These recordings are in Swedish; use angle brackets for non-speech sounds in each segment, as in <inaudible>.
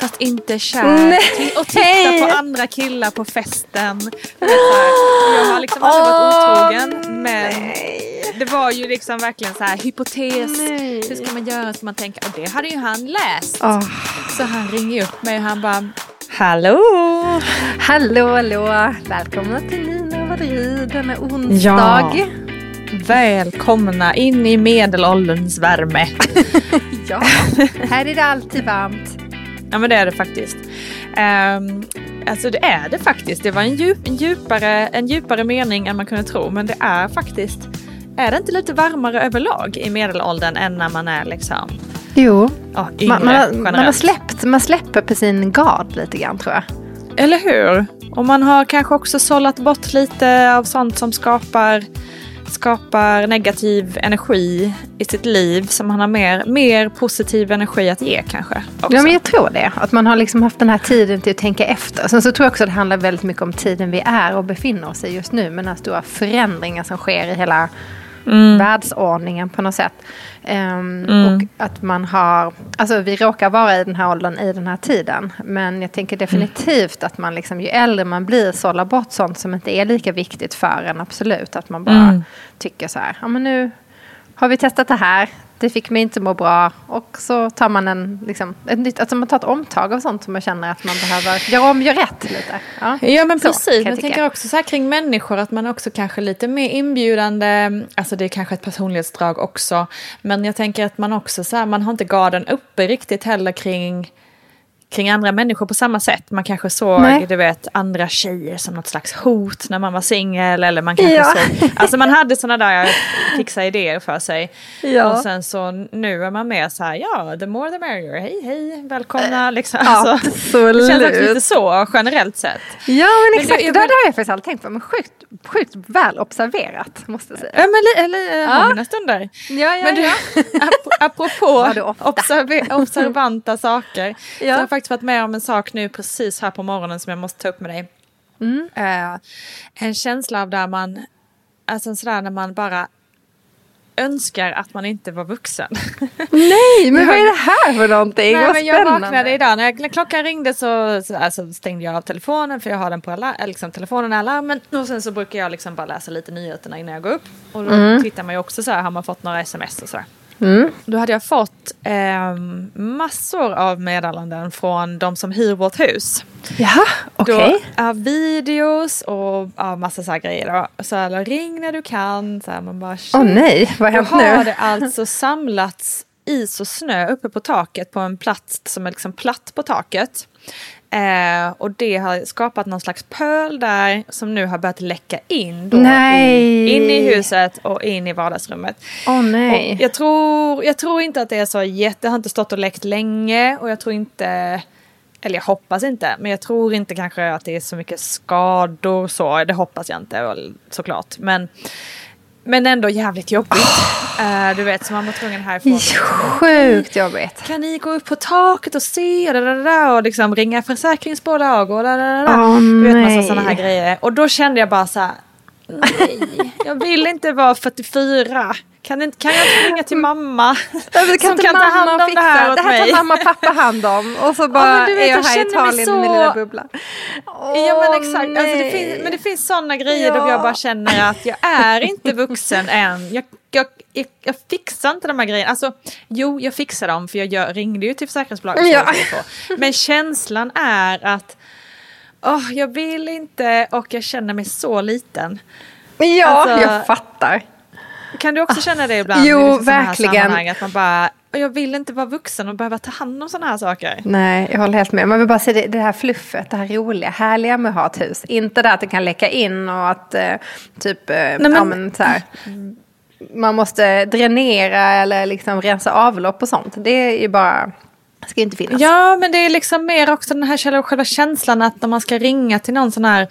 Fast inte kär. Nej. Och titta på andra killar på festen. Jag har liksom aldrig varit otrogen men det var ju liksom verkligen så här hypotes. Nej. Hur ska man göra? Ska man tänka? Och det hade ju han läst. Åh. Så han ringer upp mig och han bara Hallå! Hallå, hallå! Välkomna till Nina och Madrid denna onsdag. Ja. Välkomna in i medelålderns värme. <laughs> Ja, här är det alltid varmt. Ja men det är det faktiskt. Um, alltså det är det faktiskt. Det var en, djup, en, djupare, en djupare mening än man kunde tro. Men det är faktiskt, är det inte lite varmare överlag i medelåldern än när man är liksom Jo, ja, yngre man, man, har, man, har släppt, man släpper på sin gard lite grann tror jag. Eller hur? Och man har kanske också sållat bort lite av sånt som skapar skapar negativ energi i sitt liv som man har mer, mer positiv energi att ge kanske. Också. Ja, men jag tror det. Att man har liksom haft den här tiden till att tänka efter. Sen så tror jag också att det handlar väldigt mycket om tiden vi är och befinner oss i just nu. Med den här stora förändringen som sker i hela världsordningen på något sätt. Ehm, Och att man har, alltså vi råkar vara i den här åldern i den här tiden. Men jag tänker definitivt att man liksom, ju äldre man blir sållar bort sånt som inte är lika viktigt för en. Absolut, att man bara tycker så här, ja men nu har vi testat det här. Det fick mig inte må bra. Och så tar man en, liksom, ett nytt, alltså man tar ett omtag av sånt som man känner att man behöver göra om, göra rätt lite. Ja, Ja men Så, precis, jag men jag tänker också så här kring människor att man också kanske lite mer inbjudande, alltså det är kanske ett personlighetsdrag också, men jag tänker att man också så här, man har inte garden uppe riktigt heller kring kring andra människor på samma sätt. Man kanske såg, Nej. du vet, andra tjejer som något slags hot när man var singel. Eller man kanske Ja. såg, alltså man hade sådana där fixa idéer för sig. Ja. Och sen så nu är man mer så här, ja, the more the merrier, hej hej, välkomna liksom. Ja, Alltså, det känns också absolut. lite så generellt sett. Ja men Men exakt, det- jag det, det har jag faktiskt aldrig tänkt på. Men sjukt, sjukt väl observerat måste jag säga. Ja, men eller Ja. har mina stunder. Ja, ja, Men du, ja. <laughs> ap- apropå observanta saker. Ja. Jag har faktiskt varit med om en sak nu precis här på morgonen som jag måste ta upp med dig. Mm. Eh, en känsla av där man, alltså sådär när man bara önskar att man inte var vuxen. <laughs> Nej, men Jag- <laughs> vad är det här för någonting? Nej, Vad men jag spännande. vaknade idag, när, jag, klockan ringde så, så alltså, stängde jag av telefonen för jag har den på alar- liksom, telefonen i alarmen. Och sen så brukar jag liksom bara läsa lite nyheterna innan jag går upp. Och då tittar man ju också så här, har man fått några sms och så. Mm. Då hade jag fått ehm, massor av meddelanden från de som hyr vårt hus. Jaha, okej. Då, av videos och av massa så här grejer. Då. Så här, ring när du kan. Så här, man bara, Åh nej, vad har då hänt har nu? det alltså samlats is och snö uppe på taket på en plats som är liksom platt på taket. Eh, och det har skapat någon slags pöl där som nu har börjat läcka in. Då Nej. I, in i huset och in i vardagsrummet. Åh nej. Och jag, tror, jag tror inte att det är så jätte, det har inte stått och läckt länge och jag tror inte, eller jag hoppas inte, men jag tror inte kanske att det är så mycket skador så, det hoppas jag inte såklart. Men, men ändå jävligt jobbigt. <sighs> Eh, du vet, så man var tvungen härifrån. <laughs> Sjukt jobbigt. Kan ni gå upp på taket och se och, da, da, da, och liksom ringa försäkringsbolag och da, da, da. Åh, Du vet massa sådana här grejer. Och då kände jag bara så här, nej, jag vill inte vara 44. Kan, kan jag inte ringa till mamma? <laughs> Ja, men som kan ta hand om det här åt Det här mig? tar mamma och pappa hand om. Och så bara du vet, är jag jag här i Italien så- i min lilla bubbla. Åh, Ja men exakt, alltså, det finns, men det finns sådana grejer där Ja. jag bara känner att jag är inte vuxen <laughs> än. Jag, jag, jag, jag fixar inte de här grejerna. Alltså, jo, jag fixar dem för jag gör, ringde ju till försäkringsbolaget. Ja. Ja. Men känslan är att åh, jag vill inte och jag känner mig så liten. Ja, Alltså- jag fattar. Kan du också känna det ibland? Jo, liksom verkligen. Att man bara, jag vill inte vara vuxen och behöva ta hand om sådana här saker. Nej, jag håller helt med. Man vill bara se det, det här fluffet, det här roliga, härliga med att ha ett hus. Inte det att det kan läcka in och att eh, typ, eh, men- ja men så här. man måste dränera eller liksom rensa avlopp och sånt. Det är ju bara det ska inte finnas. Ja, men det är liksom mer också den här själva känslan att när man ska ringa till någon sån här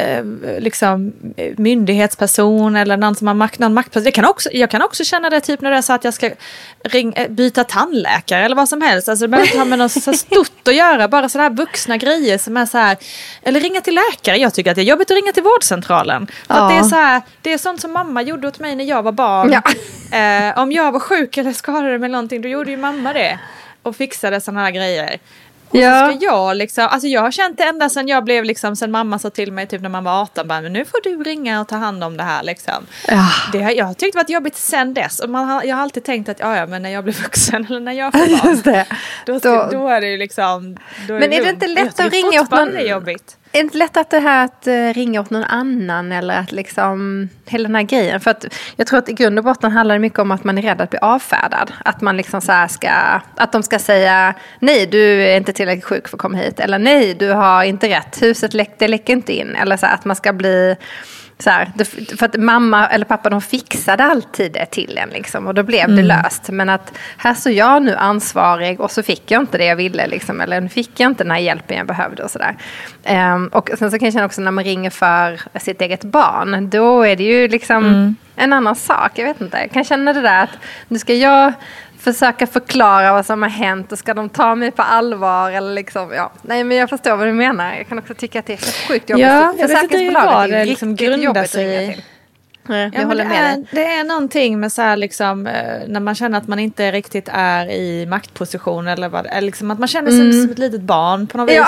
eh, liksom myndighetsperson eller någon som har makt, någon maktperson. Det kan också, jag kan också känna det typ när det är så att jag ska ring, eh, byta tandläkare eller vad som helst. Alltså det behöver inte ha med något så stort att göra. Bara sådana här vuxna grejer som är så här. Eller ringa till läkare. Jag tycker att det är jobbigt att ringa till vårdcentralen. För ja. att det, är så här, det är sånt som mamma gjorde åt mig när jag var barn. Ja. Eh, om jag var sjuk eller skadad med någonting då gjorde ju mamma det och fixade sådana här grejer. Och ja. så ska jag liksom, alltså jag har känt det ända sedan jag blev liksom, sen mamma sa till mig typ när man var 18, bara, men nu får du ringa och ta hand om det här liksom. Ja. Det har, jag har tyckt det varit jobbigt sen dess och man jag har alltid tänkt att ja, ja men när jag blir vuxen <laughs> eller när jag får <laughs> barn, då, då, då, är det ju liksom. Då är men är det inte lätt att ringa åt någon? Det jobbigt. Är det inte lätt att det här att eh, ringa åt någon annan eller att liksom hela den här grejen. För att jag tror att i grund och botten handlar det mycket om att man är rädd att bli avfärdad. Att man liksom så ska, att de ska säga nej du är inte tillräckligt sjuk för att komma hit. Eller nej du har inte rätt, huset läck, det läcker inte in. Eller så att man ska bli så här, för att mamma eller pappa de fixade alltid det till en liksom, och då blev det mm. löst. Men att här så jag nu ansvarig och så fick jag inte det jag ville liksom, eller nu fick jag inte den här hjälpen jag behövde och sådär. Um, och sen så kan jag känna också när man ringer för sitt eget barn, då är det ju liksom mm. en annan sak. Jag vet inte, jag kan känna det där att nu ska jag försöka förklara vad som har hänt och ska de ta mig på allvar eller liksom, ja. Nej men jag förstår vad du menar. Jag kan också tycka att det är sjukt jobbigt. Ja, jag vet inte vad det liksom grundar sig Nej, ja, håller med det, är, det är någonting med så här liksom, eh, när man känner att man inte riktigt är i maktposition eller vad eller liksom att man känner sig mm. som ett litet barn på något vis.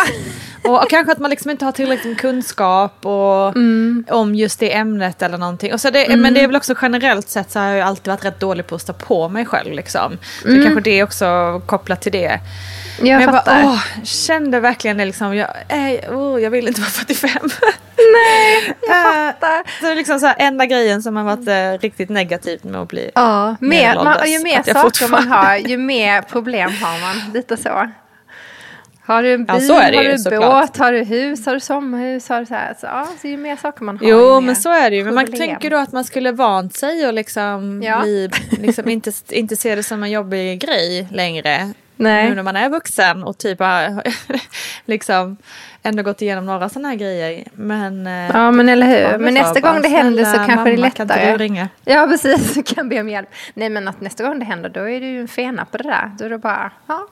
Och, och, kanske att man liksom inte har tillräckligt med kunskap och, mm. om just det ämnet eller någonting. Och så det, mm. Men det är väl också generellt sett så har jag alltid varit rätt dålig på att stå på mig själv. Liksom. Så mm. kanske det är också kopplat till det. Jag, men jag bara, åh, kände verkligen det liksom, jag, äh, oh, jag vill inte vara 45. <laughs> Nej, jag eh, fattar. så det är liksom så här, enda grejen som har varit eh, riktigt negativt med att bli Ja, mer, man, ju mer saker man har, ju mer problem har man. Lite så. Har du en bil, ja, har du en båt, har du hus, har du sommarhus, har du så här. Så, ja, så ju mer saker man har. Jo, men så är det ju. Men man tänker då att man skulle vant sig och liksom, ja. bli, liksom inte, inte se det som en jobbig grej längre. Nej. Nu när man är vuxen och typ har <laughs> liksom ändå gått igenom några sådana här grejer. Men, eh, ja men eller hur. Men nästa gång det händer så kanske det är lättare. Kan du ringa? Ja precis, <laughs> du kan be om hjälp. Nej men att nästa gång det händer då är du ju en fena på det där. Då är det bara, ja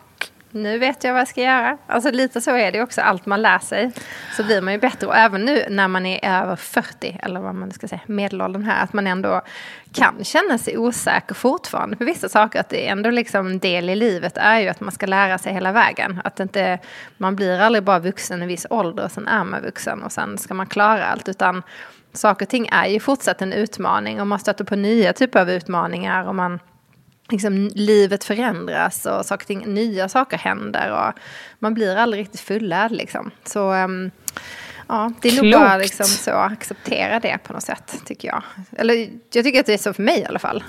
nu vet jag vad jag ska göra. Alltså lite så är det också, allt man lär sig. Så blir man ju bättre. Och även nu när man är över 40, eller vad man ska säga, medelåldern här, att man ändå kan känna sig osäker fortfarande på vissa saker. Att det är ändå liksom en del i livet är ju att man ska lära sig hela vägen. Att inte, man blir aldrig bara vuxen i viss ålder och sen är man vuxen och sen ska man klara allt. Utan saker och ting är ju fortsatt en utmaning och man stöter på nya typer av utmaningar. Och man liksom, livet förändras och saker, ting, nya saker händer. Och man blir aldrig riktigt fullärd. Liksom. Så um, ja, det är Klokt. nog bara liksom, så att acceptera det på något sätt, tycker jag. Eller jag tycker att det är så för mig i alla fall.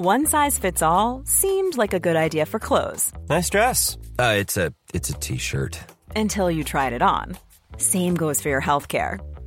One size fits all, seemed like a good idea for clothes. Nice dress. Uh, it's a T-shirt. Until you tried it on. Same goes for your healthcare.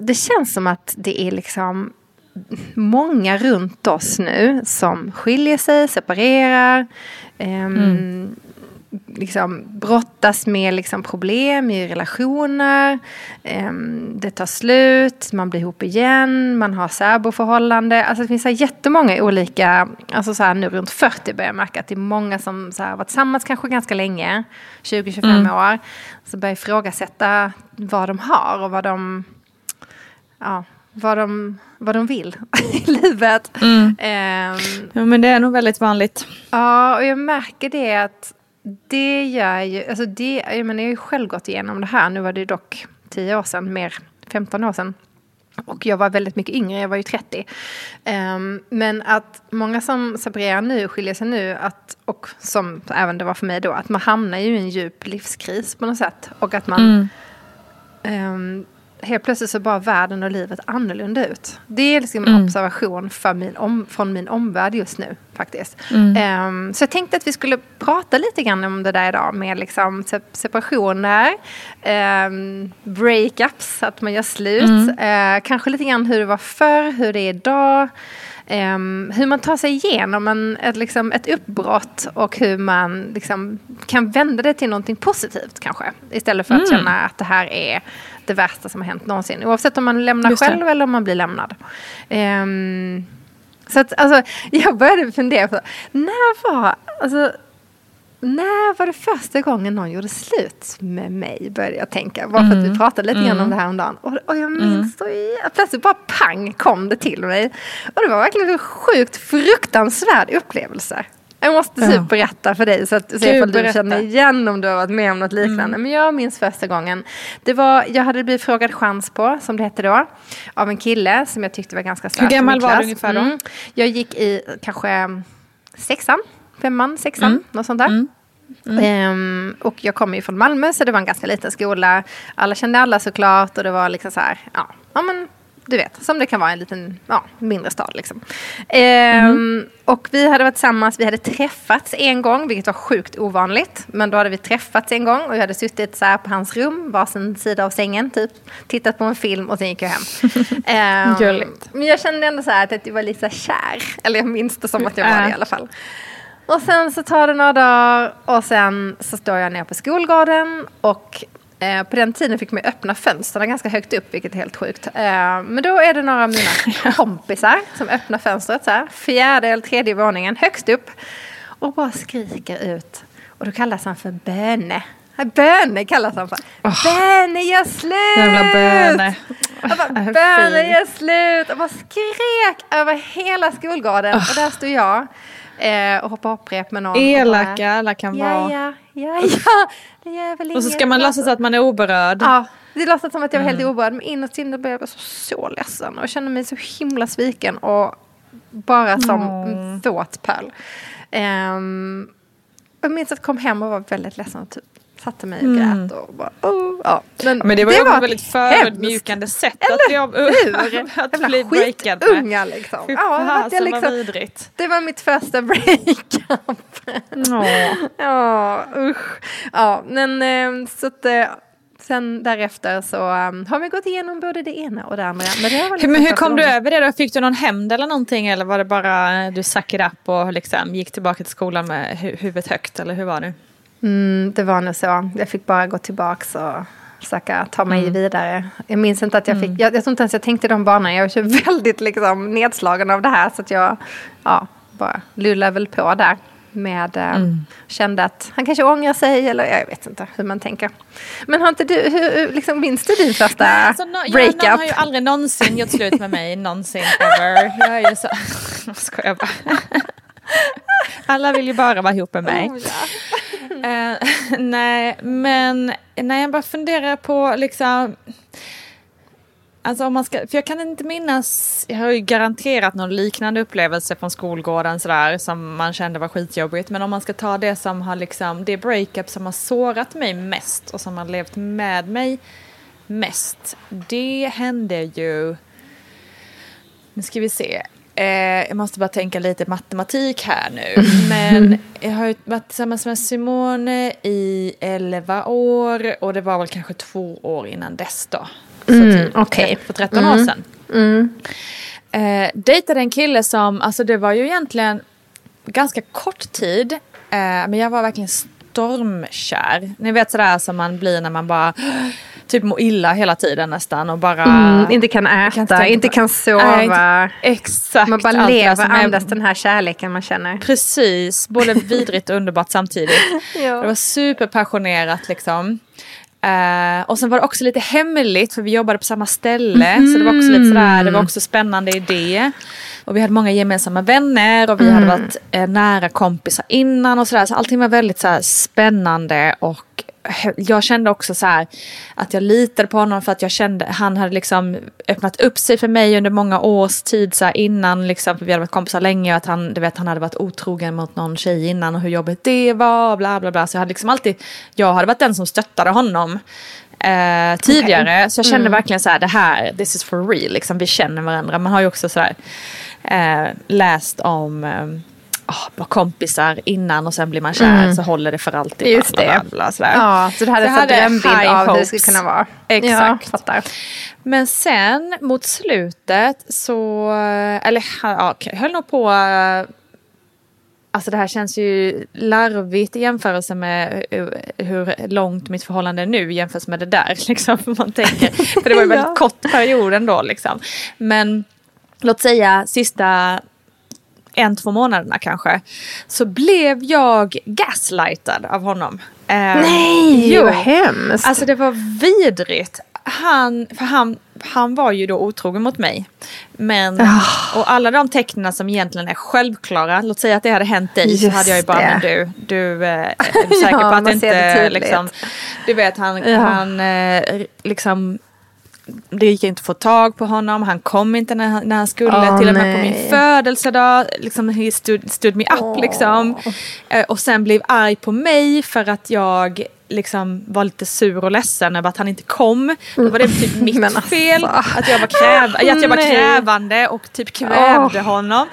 det känns som att det är liksom många runt oss nu som skiljer sig, separerar. Um, mm. liksom brottas med liksom problem i relationer. Eh, det tar slut, man blir ihop igen, man har särboförhållande. Alltså det finns så här jättemånga olika, alltså så här nu runt 40 börjar jag märka att det är många som så här varit tillsammans kanske ganska länge, 20-25 mm. år. Så börjar ifrågasätta vad de har och vad de, ja, vad de, vad de vill <laughs> i livet. Mm. Um, ja, men det är nog väldigt vanligt. Ja, och jag märker det att det gör ju, alltså det, jag menar jag har ju själv gått igenom det här, nu var det dock tio år sedan, mer 15 år sedan. Och jag var väldigt mycket yngre, jag var ju 30. Um, ehm, men att många som separerar nu, skiljer sig nu, att, och som även det var för mig då, att man hamnar ju i en djup livskris på något sätt. Och att man mm. um, helt plötsligt så bara världen och livet annorlunda ut. Det är liksom en mm. observation min om, från min omvärld just nu faktiskt. Mm. Um, så jag tänkte att vi skulle prata lite grann om det där idag med liksom separationer, um, breakups, att man gör slut, mm. uh, kanske lite grann hur det var förr, hur det är idag. Um, hur man tar sig igenom en, ett, liksom, ett uppbrott och hur man liksom, kan vända det till någonting positivt kanske. Istället för att mm. känna att det här är det värsta som har hänt någonsin. Oavsett om man lämnar själv eller om man blir lämnad. Um, så att, alltså, <laughs> jag började fundera på, när var, alltså, när var det första gången någon gjorde slut med mig? Började jag tänka. Bara för att vi mm. pratade lite grann mm. om det här om dagen. Och, och jag minns mm. så plötsligt bara pang kom det till mig. Och det var verkligen en sjukt fruktansvärd upplevelse. Jag måste typ ja. berätta för dig så att se ifall du känner igen om du har varit med om något liknande. Mm. Men jag minns första gången. Det var, jag hade blivit frågad chans på, som det hette då, av en kille som jag tyckte var ganska söt. Hur gammal var du ungefär då? Mm. Jag gick i kanske sexan, femman, sexan, mm. något sånt där. Mm. Mm. Um, och jag kommer ju från Malmö så det var en ganska liten skola. Alla kände alla såklart och det var liksom så här, ja, ja men du vet, som det kan vara i en liten, ja, mindre stad liksom. Ehm, mm. Och vi hade varit tillsammans, vi hade träffats en gång, vilket var sjukt ovanligt. Men då hade vi träffats en gång och jag hade suttit så här på hans rum, varsin sida av sängen typ. Tittat på en film och sen gick jag hem. <laughs> ehm, men jag kände ändå så här att jag var lite kär. Eller jag minns det som att jag var det i alla fall. Och sen så tar det några dagar och sen så står jag ner på skolgården och Eh, på den tiden fick man öppna fönstren ganska högt upp, vilket är helt sjukt. Eh, men då är det några av mina <laughs> <laughs> kompisar som öppnar fönstret, så här, fjärde eller tredje våningen, högst upp. Och bara skriker ut. Och då kallas han för Böne. Böne kallas han för. Oh. Böne gör slut! Jävla Böne. Böne gör slut! Och bara skrek över hela skolgården. Oh. Och där stod jag eh, och hoppade hopprep med någon. Elaka alla kan vara. Ja, ja, <laughs> ja. Det gör väl och så ska man låtsas att man är oberörd. Ja, det låtsas som att jag var helt mm. oberörd. Men inåt inne blev jag så, så ledsen. Och kände mig så himla sviken. Och bara som mm. thought-pöl. Um, jag minns att jag kom hem och var väldigt ledsen. Och typ satte mig och mm. grät och bara oh, ja. Men, men det var ju ett väldigt förödmjukande sätt Eller <laughs> att, bli, att bli breakad med. Unga liksom. Fy ja, jag liksom, vidrigt. Det var mitt första breakup. <laughs> ja, usch. Ja, men ehm, så att eh, sen därefter så um, har vi gått igenom både det ena och det andra. Men, det var liksom men hur kom du över det då? Fick du någon hämnd eller någonting? Eller var det bara du suck it up och liksom gick tillbaka till skolan med huvudet högt? Eller hur var det? Mm, det var nog så. Jag fick bara gå tillbaka och försöka ta mig mm. vidare. Jag minns inte att jag fick, mm. jag, jag tror inte ens jag tänkte de banorna. Jag var <laughs> väldigt liksom, nedslagen av det här. Så att jag ja, bara lullade väl på där. Med, eh, mm. Kände att han kanske ångrar sig eller jag vet inte hur man tänker. Men har inte du, hur, liksom, minns du din första Nej, alltså, no, breakup? Jag, någon har ju aldrig någonsin gjort slut med mig, någonsin ever. Jag är ju så, <laughs> jag skojar bara. Alla vill ju bara vara ihop med mig. Oh, ja. Eh, <laughs> nej, men när jag bara funderar på liksom... Alltså om man ska, för jag kan inte minnas, jag har ju garanterat någon liknande upplevelse från skolgården sådär som man kände var skitjobbigt. Men om man ska ta det som har liksom, det breakup som har sårat mig mest och som har levt med mig mest. Det hände ju, nu ska vi se, Eh, jag måste bara tänka lite matematik här nu. <laughs> Men jag har ju varit tillsammans med Simone i 11 år och det var väl kanske två år innan dess då. Så mm, typ okay. för 13 mm. år sedan. Mm. Eh, dejtade en kille som, alltså det var ju egentligen ganska kort tid. Eh, men jag var verkligen stormkär. Ni vet sådär som man blir när man bara typ mår illa hela tiden nästan och bara... Mm, inte kan äta, kan inte inte, kan sova. Nej, inte- exakt. man bara lever, är- andas den här kärleken man känner. Precis, både vidrigt och underbart samtidigt. <laughs> Ja. Det var superpassionerat liksom. Eh, och sen var det också lite hemligt för vi jobbade på samma ställe. Så det var också lite sådär, det var också spännande idé. Och vi hade många gemensamma vänner och vi hade varit eh, nära kompisar innan och sådär. Så allting var väldigt så här, spännande och jag kände också så här att jag litade på honom för att jag kände han hade liksom öppnat upp sig för mig under många års tid så innan liksom för vi hade varit kompisar länge och att han, du vet, han hade varit otrogen mot någon tjej innan och hur jobbigt det var bla bla bla. Så jag hade liksom alltid jag hade varit den som stöttade honom eh, tidigare. Så jag kände verkligen så här det här this is for real liksom. Vi känner varandra. Man har ju också så här eh, läst om eh, oh, kompisar innan och sen blir man kär så håller det för alltid. Just bla, bla, det. bla, bla, sådär. Ja, så du hade Så en jag sån drömbild av hur det skulle kunna vara. Exakt. Ja, fattar. Men sen mot slutet så, eller ja, höll nog på, alltså det här känns ju larvigt i jämförelse med hur, långt mitt förhållande är nu jämfört med det där. <laughs> Liksom, man tänker, för det var ju en <laughs> väldigt Ja. kort period ändå. Liksom. Men låt säga sista en, två månaderna kanske, så blev jag gaslightad av honom. Eh, Nej, jo. vad hemskt. Alltså det var vidrigt. Han, för han, han var ju då otrogen mot mig. Men, Ah. och alla de tecknen som egentligen är självklara, låt säga att det hade hänt dig så Just hade jag ju bara, det. men du, du eh, är du säker <laughs> Ja, på att det inte liksom, du vet han, Ja. han eh, liksom det gick inte att få tag på honom, han kom inte när han, när han skulle, Åh, till och med på nej. min födelsedag, liksom he stood, stood me up liksom. Eh, och sen blev arg på mig för att jag liksom var lite sur och ledsen över att han inte kom. Då var det typ mitt <laughs> alltså. fel, att jag var, kräv, att jag var krävande och typ kvävde Åh. honom.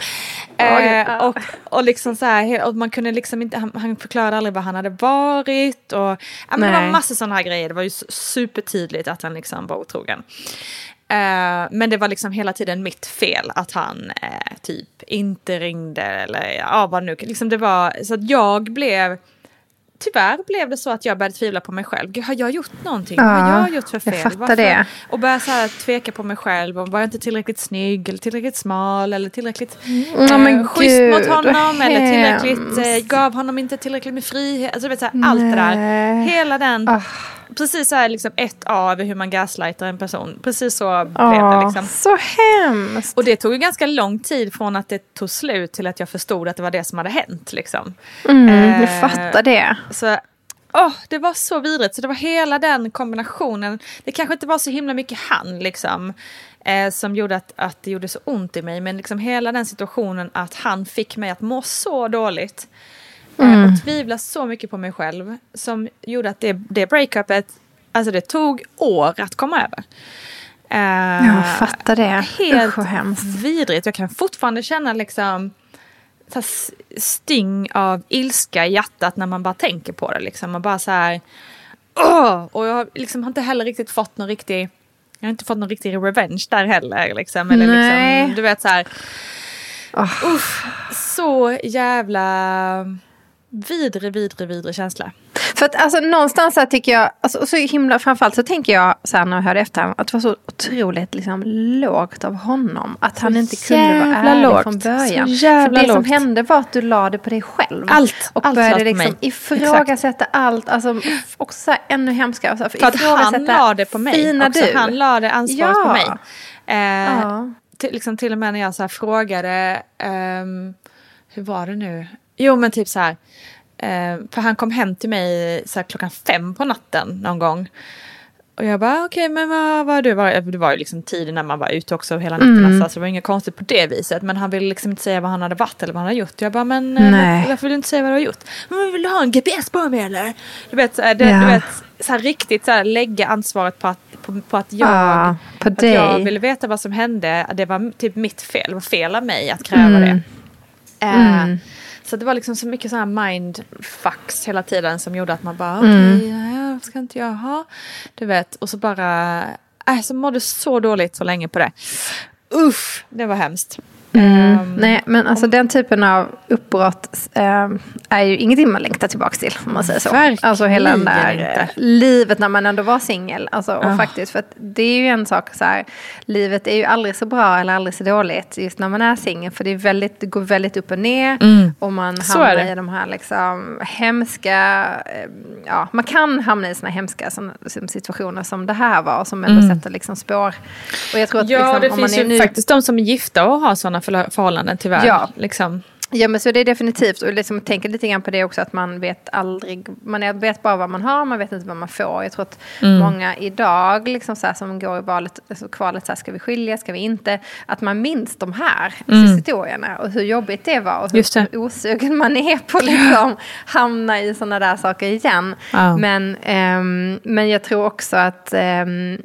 Eh, ja. och, och liksom så här, och man kunde liksom inte, han, han förklarade aldrig var han hade varit. Och, ja, men det var massor sådana här grejer, det var ju su- supertydligt att han liksom var otrogen. Eh, men det var liksom hela tiden mitt fel att han eh, typ inte ringde eller ja vad nu, liksom det var så att jag blev Tyvärr blev det så att jag började tvivla på mig själv. Gud, har jag gjort någonting? Vad har Ja, jag gjort för jag fel? fattar det. Och började så här tveka på mig själv. Och var jag inte tillräckligt snygg eller tillräckligt smal eller tillräckligt Ja, men eh, schysst gud, mot honom. Eller tillräckligt, eh, gav honom inte tillräckligt med frihet. Alltså, vet, så här, allt det där. Hela den, Ah. Precis så här liksom ett A över hur man gaslightar en person. Precis så blev det Åh, liksom. Så hemskt. Och det tog ju ganska lång tid från att det tog slut till att jag förstod att det var det som hade hänt. Liksom. Mm, Eh, jag fattar det. Så, åh, det var så vidrigt. Så det var hela den kombinationen. Det kanske inte var så himla mycket han liksom. Eh, som gjorde att, att det gjorde så ont i mig. Men liksom hela den situationen att han fick mig att må så dåligt. Eh, och tvivla så mycket på mig själv. Som gjorde att det, det breakupet, alltså det tog år att komma över. Eh, Jag fattar det. Helt Usch vidrigt. Jag kan fortfarande känna liksom så sting av ilska i hjärtat när man bara tänker på det. Liksom. Man bara så här... Åh! Och jag har liksom har inte heller riktigt fått någon riktig... Jag har inte fått någon riktig revenge där heller. Liksom. Eller Nej. liksom, du vet så här... Åh. Uff, så jävla vidrig, vidrig, vidrig känsla. För att alltså, någonstans så här tycker jag, alltså, så himla, framförallt så tänker jag så här när jag hörde efter att det var så otroligt liksom, lågt av honom. Att han inte kunde vara ärlig lågt. från början. Så jävla För det som lågt. hände var att du la det på dig själv. Allt, Och allt började liksom ifrågasätta allt. Alltså, också så här, ännu hemskare. Så här, För att han ifrågasätta la det på mig fina också. du. Han la det ansvaret Ja. på mig. Eh, Ja. till, liksom till och med när jag så frågade, ehm, hur var det nu? Jo men typ så här, eh, för han kom hem till mig så klockan fem på natten någon gång. Och jag bara, okej men vad var du? Var, det var ju liksom tiden när man var ute också hela natten. Mm. Så det var inget konstigt på det viset. Men han ville liksom inte säga vad han hade varit eller vad han hade gjort. Jag bara, men eh, Nej. varför vill du inte säga vad du har gjort? Men vill du ha en GPS på mig eller? Du vet, det, Ja. du vet så här, riktigt så här, lägga ansvaret på att, på, på att jag, Ja, på att jag ville veta vad som hände. Det var typ mitt fel. Det var fel av mig att kräva Mm. det. Eh, Mm. Så det var liksom så mycket sådana mindfucks hela tiden som gjorde att man bara okej, Mm. okay, vad ska inte jag ha? Du vet, och så bara, äh, så mådde så dåligt så länge på det. Uff, det var hemskt. Mm. Ehm, Nej, men alltså den typen av uppbrott eh, är ju ingenting man längtar tillbaka till. Om man säger så. Verkligen alltså hela det där inte. eh, livet när man ändå var singel. Alltså, och Ah. faktiskt, för det är ju en sak så här. Livet är ju aldrig så bra eller aldrig så dåligt just när man är singel. För det, är väldigt, det går väldigt upp och ner. Och man Mm. Så är hamnar i de här liksom hemska, eh, ja man kan hamna i såna hemska som, som situationer som det här var. Som ändå sätter liksom spår. Och jag tror att Ja, liksom, det om man finns är ju ny faktiskt de som är gifta och har sådana förhållanden tyvärr. Ja. Liksom. Ja men så det är definitivt. Och liksom tänker lite grann på det också att man vet aldrig. Man vet bara vad man har, man vet inte vad man får. Jag tror att Mm. många idag liksom så här, som går i valet, alltså kvalet, så här, ska vi skilja, ska vi inte? Att man minns de här historierna och hur jobbigt det var. Och Mm. Hur osugen man är på att liksom hamna i sådana där saker igen. Ja. Men, ehm, men jag tror också att ehm,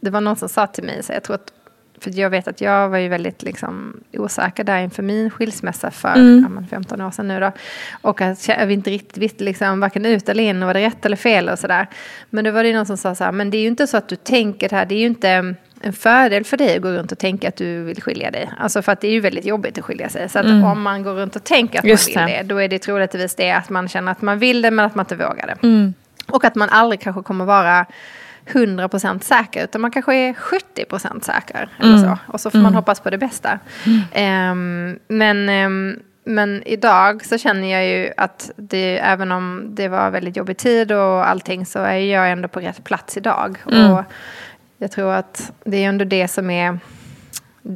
det var någon som sa till mig, så jag tror att för jag vet att jag var ju väldigt liksom, osäker där inför min skilsmässa för men 15 år sedan nu då. Och att jag inte riktigt visste liksom, varken ut eller in och var det rätt eller fel och sådär. Men då var det någon som sa så här, men det är ju inte så att du tänker det här, det är ju inte en fördel för dig att gå runt och tänka att du vill skilja dig. Alltså för att det är ju väldigt jobbigt att skilja sig. Så att om man går runt och tänker att Just man vill det. det, då är det troligtvis det att man känner att man vill det men att man inte vågar det. Och att man aldrig kanske kommer vara 100% säker utan man kanske är 70% säker. Eller så. Och så får man hoppas på det bästa. Ehm, men, ehm, men idag så känner jag ju att det, även om det var väldigt jobbig tid och allting så är jag ändå på rätt plats idag. Och jag tror att det är ändå det som är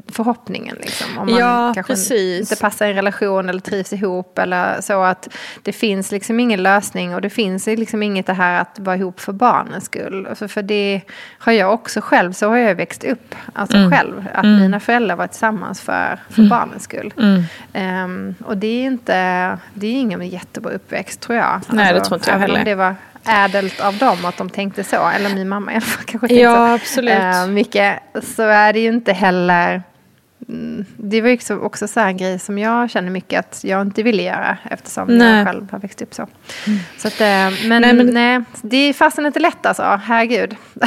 förhoppningen. Liksom. Om man Ja, kanske precis. inte passar i en relation eller trivs ihop. Eller så att det finns liksom ingen lösning och det finns liksom inget det här att vara ihop för barnens skull. Alltså för det har jag också själv, så har jag växt upp. Alltså Mm. själv. Att mina föräldrar var tillsammans för, för barnens skull. Mm. Ehm, och det är inte, det är ingen jättebra uppväxt tror jag. Alltså, Nej, det tror inte jag heller. det var ädelt av dem att de tänkte så. Eller min mamma i alla fall kanske tänkte Ja, så. absolut. Eh, mycket. Så är det ju inte heller... Mm, Det var ju också, också så här en grej som jag känner mycket att jag inte ville göra eftersom Nej. Mm. jag själv har växt upp så. så att, eh, men, Nej, nej, men- det är fasen inte lätt alltså, herregud. <laughs>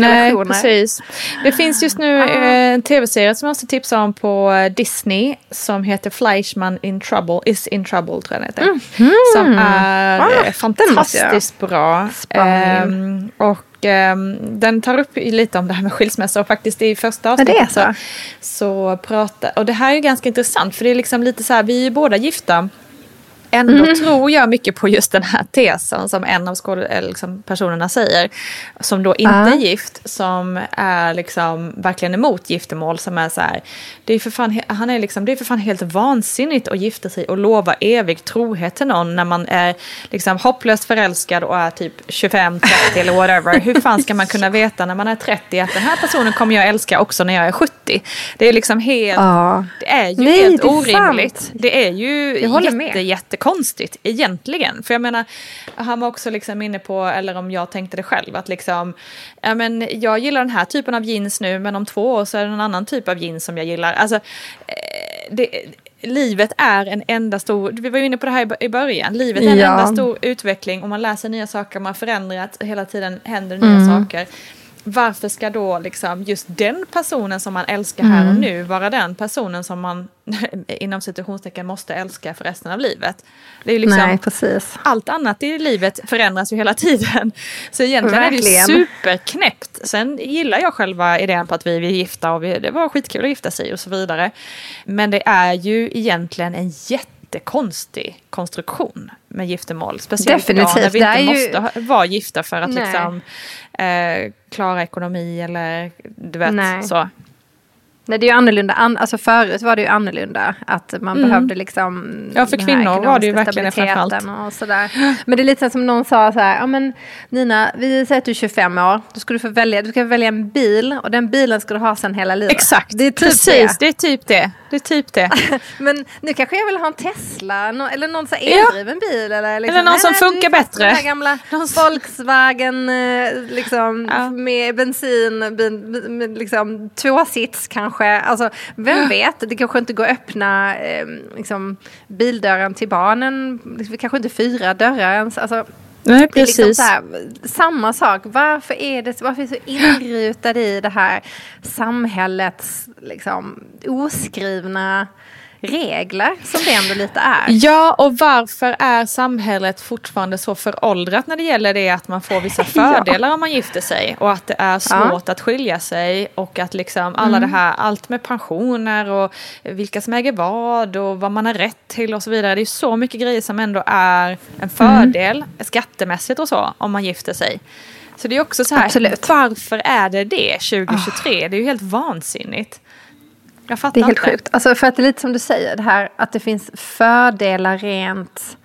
Nej, precis. Det finns just nu eh, en tv-serie som jag måste tipsa om på eh, Disney som heter Fleischman in Trouble, is in Trouble tror jag den heter. Som är Ah, eh, fantastiskt bra. Ehm, och ehm, den tar upp lite om det här med skilsmässa och faktiskt i första Ja, det är avsnittet så. så pratar, och det här är ganska intressant för det är liksom lite så här, vi är ju båda gifta. Ändå Mm. tror jag mycket på just den här tesen som en av liksom personerna säger. Som då inte Ja. är gift, som är liksom verkligen emot giftermål. Som är så här, det är för fan, han är liksom, det är för fan helt vansinnigt att gifta sig och lova evig trohet till någon när man är liksom hopplöst förälskad och är typ 25, 30 eller whatever. Hur fan ska man kunna veta när man är 30 att den här personen kommer jag älska också när jag är 70? Det är liksom helt, Ja. det är ju Nej, helt det orimligt. sant. Det är ju Jag jätte, med. Jättekonstigt egentligen. För jag menar, han var också liksom inne på, eller om jag tänkte det själv, att liksom, ja men jag gillar den här typen av jeans nu, men om två år så är det en annan typ av jeans som jag gillar. Alltså, eh, det, livet är en enda stor, vi var ju inne på det här i början, livet är en Ja. enda stor utveckling och man lär sig nya saker, man förändras, hela tiden händer nya Mm. saker. Varför ska då liksom just den personen som man älskar här Mm. och nu vara den personen som man <laughs> inom situationstecken måste älska för resten av livet? Det är liksom, Nej, precis. allt annat i livet förändras ju hela <laughs> tiden. Så egentligen är det Verkligen. ju superknäppt. Sen gillar jag själva idén på att vi är gifta och vi, det var skitkul att gifta sig och så vidare. Men det är ju egentligen en jättekonstig konstruktion med giftermål. Speciellt idag när Definitivt. vi inte ju- måste vara gifta för att Nej. liksom, eh, klara ekonomi eller du vet Nej. så. Nej, det är ju annorlunda. An, alltså förut var det ju annorlunda. Att man behövde liksom... Mm. Ja, för kvinnor var det ju verkligen framförallt. Och sådär. Men det är lite som någon sa så här. Ja, men Nina, vi säger att du är 25 år. Då ska du få välja, du ska välja en bil. Och den bilen ska du ha sen hela livet. Exakt, Det är typ precis. det. Det är typ det. Det är typ det. <laughs> Men nu kanske jag vill ha en Tesla. nå- Eller någon så här Ja. eldriven bil. Eller, liksom, Eller någon som nej, funkar bättre. Den gamla <laughs> Volkswagen eh, liksom, Ja. med bensin, med, liksom, tvåsits kanske. Alltså, vem vet, det kanske inte går att öppna eh, liksom, bildörren till barnen. Liksom, kanske inte fyra dörrar ens. Alltså, Nej, det är liksom här, samma sak. Varför är det varför är vi så inrutade i det här samhällets liksom, oskrivna regler som det ändå lite är. Ja, och varför är samhället fortfarande så föråldrat när det gäller det att man får vissa <laughs> fördelar ja. om man gifter sig och att det är svårt ja. att skilja sig och att liksom alla mm. det här, allt med pensioner och vilka som äger vad och vad man har rätt till och så vidare. Det är så mycket grejer som ändå är en fördel mm. skattemässigt och så om man gifter sig. Så det är också så här, Absolut. varför är det det 2023? Oh. Det är ju helt vansinnigt. Jag fattar Det är helt inte. sjukt. Alltså för att det är lite som du säger, det här att det finns fördelar rent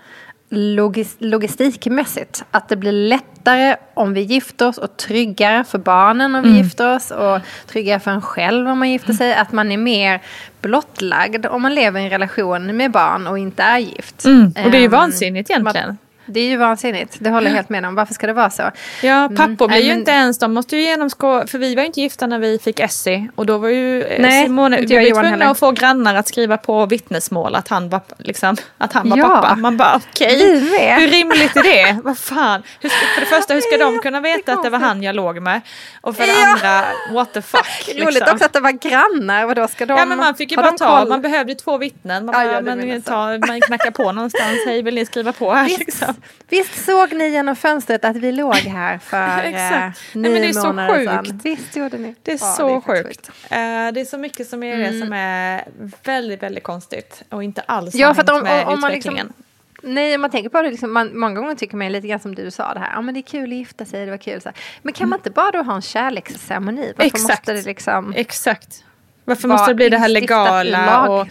logis logistikmässigt. Att det blir lättare om vi gifter oss och tryggare för barnen om vi mm. gifter oss och tryggare för en själv om man gifter sig. Att man är mer blottlagd om man lever i en relation med barn och inte är gift. Mm. Och det är ju um, vansinnigt egentligen. Det är ju vansinnigt. Det håller jag helt med om. Varför ska det vara så? Ja, mm. pappor mm. blir ju inte ens, de måste ju genomskå, för vi var ju inte gifta när vi fick Essie. Och då var ju eh, Nej, Simone, vi var ju tvungna heller. att få grannar att skriva på vittnesmål att han var, liksom, att han var ja. pappa. Man bara okej, okay. hur rimligt är det? Vad fan? Hur, för det första, hur ska de kunna veta att det var han jag låg med? Och för det ja. andra, what the fuck. <laughs> Liksom. Roligt också att det var grannar. Vadå, ska de, ja men man fick ju bara ta, man behövde två vittnen. Man, bara, ja, man, ta, man knackar på någonstans, hej vill ni skriva på här? Liksom. Visst såg ni genom fönstret att vi låg här <laughs> för eh, nio Nej, men det är månader så sjukt. sedan? Visst gjorde ni? Det är ja, så det är sjukt. sjukt. Uh, det är så mycket som är mm. det som är väldigt, väldigt konstigt och inte alls ja, för att om, med om, om utvecklingen. Liksom, Nej, om man tänker på det, liksom, man, många gånger tycker man lite grann som du sa det här, ja men det är kul att gifta sig, det var kul. Så här. Men kan man inte bara då ha en kärleksceremoni? Varför Exakt. måste det liksom... Exakt. Varför måste det bli det här legala? Och,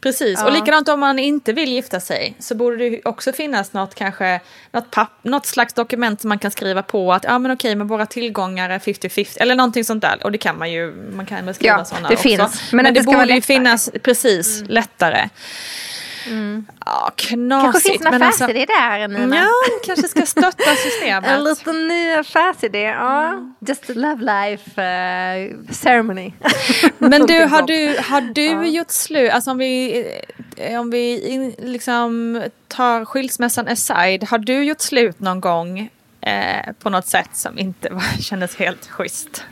precis, ja. och likadant om man inte vill gifta sig så borde det också finnas något kanske något, papp, något slags dokument som man kan skriva på att ja men okej men våra tillgångar är 50-50 eller någonting sånt där och det kan man ju, man kan skriva ja, sådana det också. Finns, men, men det, det borde ju finnas precis mm. lättare. Mm. Ja, knasigt. Kanske finns alltså- affärsidé alltså, där Nina. Ja, kanske ska stötta systemet. <laughs> en liten ny affärsidé. Ja. Mm. Just a love life uh, ceremony. <laughs> Men du, har du, har du ja. gjort slut, alltså om vi, eh, om vi in, liksom tar skilsmässan aside, har du gjort slut någon gång eh, på något sätt som inte var, <laughs> kändes helt schysst?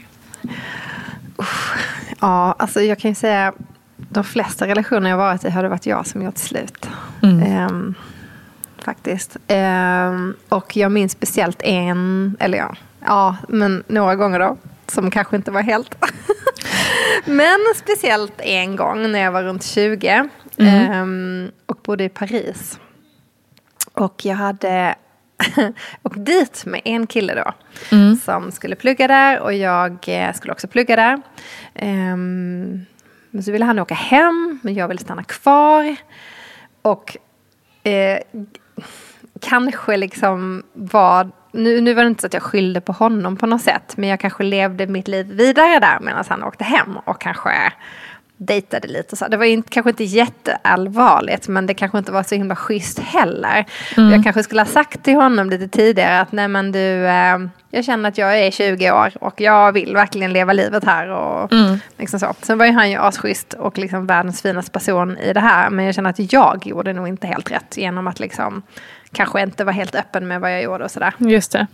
Ja, alltså jag kan ju säga de flesta relationer jag varit i har det varit jag som gjort slut. Mm. Um, faktiskt. Um, och jag minns speciellt en, eller ja, ja, men några gånger då. Som kanske inte var helt. <laughs> men speciellt en gång när jag var runt 20. Mm. Um, och bodde i Paris. Och jag hade <laughs> och dit med en kille då. Mm. Som skulle plugga där och jag eh, skulle också plugga där. Um, men så ville han åka hem, men jag ville stanna kvar. Och eh, kanske liksom var... Nu, nu var det inte så att jag skyllde på honom på något sätt. Men jag kanske levde mitt liv vidare där medan han åkte hem. Och kanske dejtade lite. Så. Det var inte, kanske inte jätteallvarligt men det kanske inte var så himla schysst heller. Mm. Jag kanske skulle ha sagt till honom lite tidigare att nej men du, eh, jag känner att jag är 20 år och jag vill verkligen leva livet här. Och, mm. liksom så. Sen var ju han ju asschysst och liksom världens finaste person i det här men jag känner att jag gjorde nog inte helt rätt genom att liksom kanske inte var helt öppen med vad jag gjorde och sådär. Just det.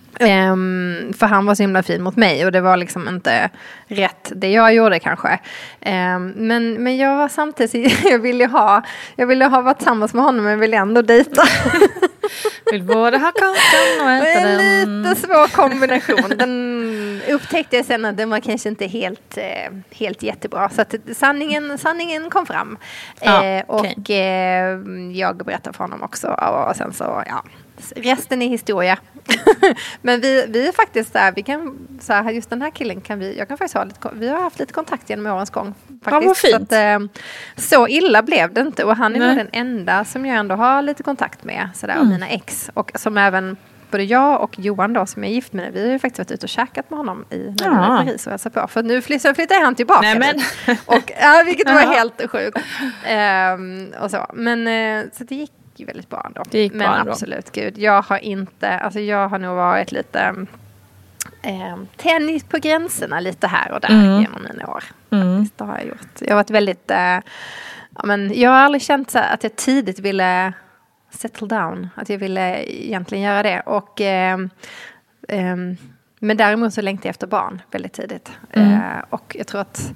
Um, för han var så himla fin mot mig och det var liksom inte rätt det jag gjorde kanske. Um, men, men jag var samtidigt, <laughs> jag ville ha, jag ville ha varit tillsammans med honom men ville ändå dejta. Vill både ha kakan och äta den. En lite svår kombination. Den upptäckte jag sen att den var kanske inte helt, eh, helt jättebra. Så att sanningen, sanningen kom fram. Ja, eh, och okay. eh, jag berättade för honom också. Och sen så, ja, resten är historia. <laughs> Men vi, vi är faktiskt där, vi kan, så här, just den här killen kan vi, jag kan faktiskt ha lite, vi har haft lite kontakt genom årens gång. Faktiskt. Ja. Så, att, eh, så illa blev det inte och han är nog den enda som jag ändå har lite kontakt med, sådär, mm. och mina ex. Och som även både jag och Johan då som är gift med vi har ju faktiskt varit ute och käkat med honom i, när ja. i Paris och hälsat på. För nu flyttar, flyttar han tillbaka. Nej, men. Och, ja, vilket var helt sjukt. Um, och så. Men uh, så det gick ju väldigt bra ändå. Det gick Men bra ändå. absolut, gud. Jag har inte, alltså jag har nog varit lite eh, tennis på gränserna lite här och där mm. genom mina år. Mm. Det har jag gjort. Jag har varit väldigt, eh, ja, men jag har aldrig känt så att jag tidigt ville settle down. Att jag ville egentligen göra det. Och, eh, eh, men däremot så längtade jag efter barn väldigt tidigt. Mm. Eh, och jag tror att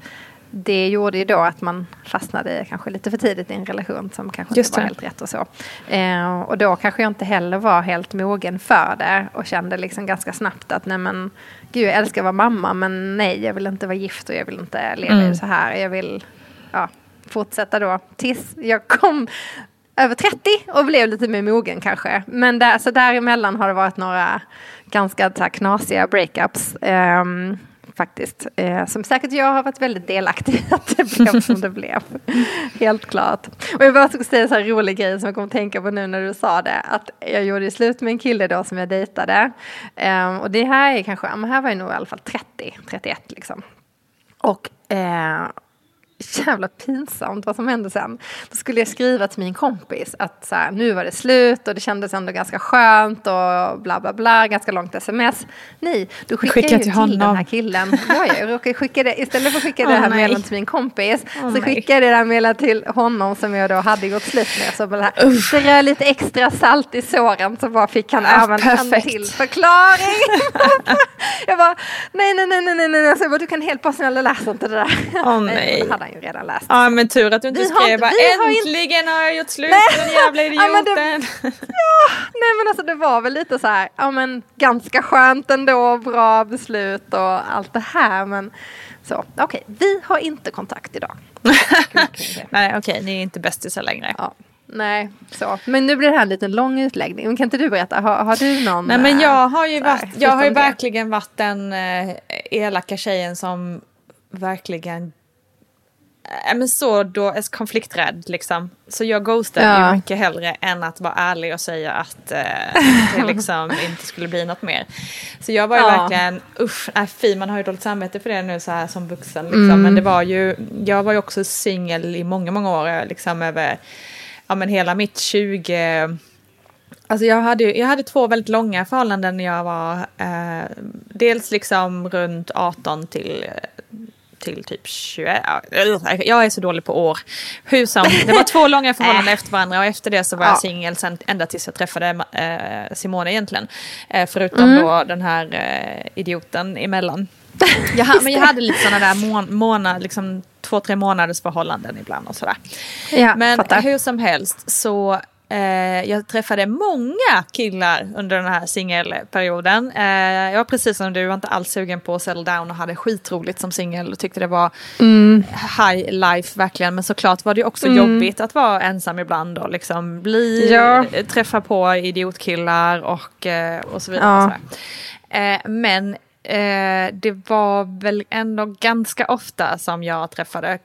det gjorde ju då att man fastnade kanske lite för tidigt i en relation som kanske Just inte var det. helt rätt och så. Eh, och då kanske jag inte heller var helt mogen för det och kände liksom ganska snabbt att nej men gud jag älskar att vara mamma men nej jag vill inte vara gift och jag vill inte leva Mm. så här. Jag vill ja, fortsätta då tills jag kom över 30 och blev lite mer mogen kanske. Men där, så däremellan har det varit några ganska så här, knasiga breakups. ehm, faktiskt. Eh, som säkert jag har varit väldigt delaktig i att det blev som det blev. <laughs> Helt klart. Och jag bara skulle säga en så här rolig grej som jag kom att tänka på nu när du sa det. Att jag gjorde ju slut med en kille då som jag dejtade. Ehm, och det här är kanske, ja, men här var jag nog i alla fall 30, 31 liksom. Och eh, <laughs> jävla pinsamt vad som hände sen. Då skulle jag skriva till min kompis att så här, nu var det slut och det kändes ändå ganska skönt och bla bla bla, ganska långt sms. Nej, då skickade Skicka jag ju till till, den honom. här killen. Ja, jag råkade skicka det, istället för att skicka det Åh, här mejlet till min kompis Åh, så skickade jag det här mejlet till honom som jag då hade gått slut med. Så bara strö lite extra salt i såren så bara fick han Ja, även en perfekt. till förklaring. <laughs> jag bara, nej, nej, nej, nej, nej, nej. Så jag bara, du kan helt bara snälla läsa inte det där. Åh, nej. <laughs> Han ju redan läst. Ja men tur att du inte Vi skrev bara vi har inte- äntligen har jag gjort slut Nej. den jävla Ja, men det- idioten. Nej men alltså det var väl lite så här, ja men ganska skönt ändå, bra beslut och allt det här. Men så, okej, vi har inte kontakt idag. <laughs> Nej okej, ni är inte bästisar längre. Ja, nej, så. Men nu blir det här en liten lång utläggning. Men kan inte du berätta, har, har du någon? Nej men eh, jag har ju här, varit, jag har ju verkligen varit den eh, elaka tjejen som verkligen äh, men så då är konflikträdd liksom. Så jag ghostar Ja. ju mycket hellre än att vara ärlig och säga att eh, det liksom <laughs> inte skulle bli något mer. Så jag var ju Ja. verkligen, usch, nej fy man har ju dåligt samvete för det nu så här som vuxen liksom. Mm. Men det var ju, jag var ju också singel i många, många år liksom över, ja men hela mitt 20 Alltså jag hade, jag hade två väldigt långa förhållanden när jag var eh, dels liksom runt 18 till, eh, till typ 21. ja, ugh, Jag är så dålig på år. Hur som, det var två långa förhållanden <laughs> efter varandra och efter det så var Ja. jag singel ända tills jag träffade eh, Simone egentligen. Eh, förutom då den här eh, idioten emellan. <laughs> Jag, men jag hade lite sådana där mån, månad, liksom två, tre månaders förhållanden ibland och sådär. Ja, Men fattar. hur som helst så eh, jag träffade många killar under den här singelperioden. Eh, jag var precis som du, var inte alls sugen på att settle down och hade skitroligt som singel och tyckte det var high life verkligen. Men såklart var det också jobbigt att vara ensam ibland och liksom bli, Ja. träffa på idiotkillar och, eh, och så vidare. Ja. Eh, men eh, det var väl ändå ganska ofta som jag träffade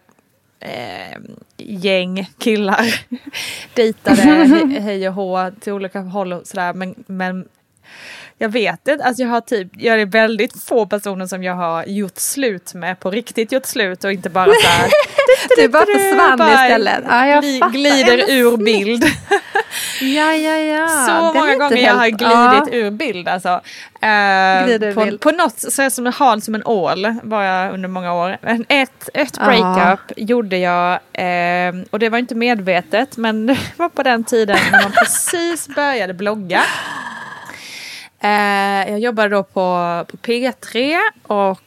eh, gäng killar. <laughs> Dejtade <laughs> he- hej och hå till olika håll och sådär. Men, men jag vet inte, alltså jag har typ, jag är väldigt få personer som jag har gjort slut med, på riktigt gjort slut och inte bara så här. <laughs> Du bara försvann bara istället. Ja, jag fattar. glider Ja, ur bild. <laughs> Ja, ja, ja. så är många gånger jag har helt- glidit ja. ur bild alltså. Eh, Glider på, bild. på något så är jag som hal som en ål var jag under många år. Men Ett, ett Ja. breakup gjorde jag eh, och det var inte medvetet men <laughs> det var på den tiden när man precis började blogga. Eh, jag jobbade då på, på P3 och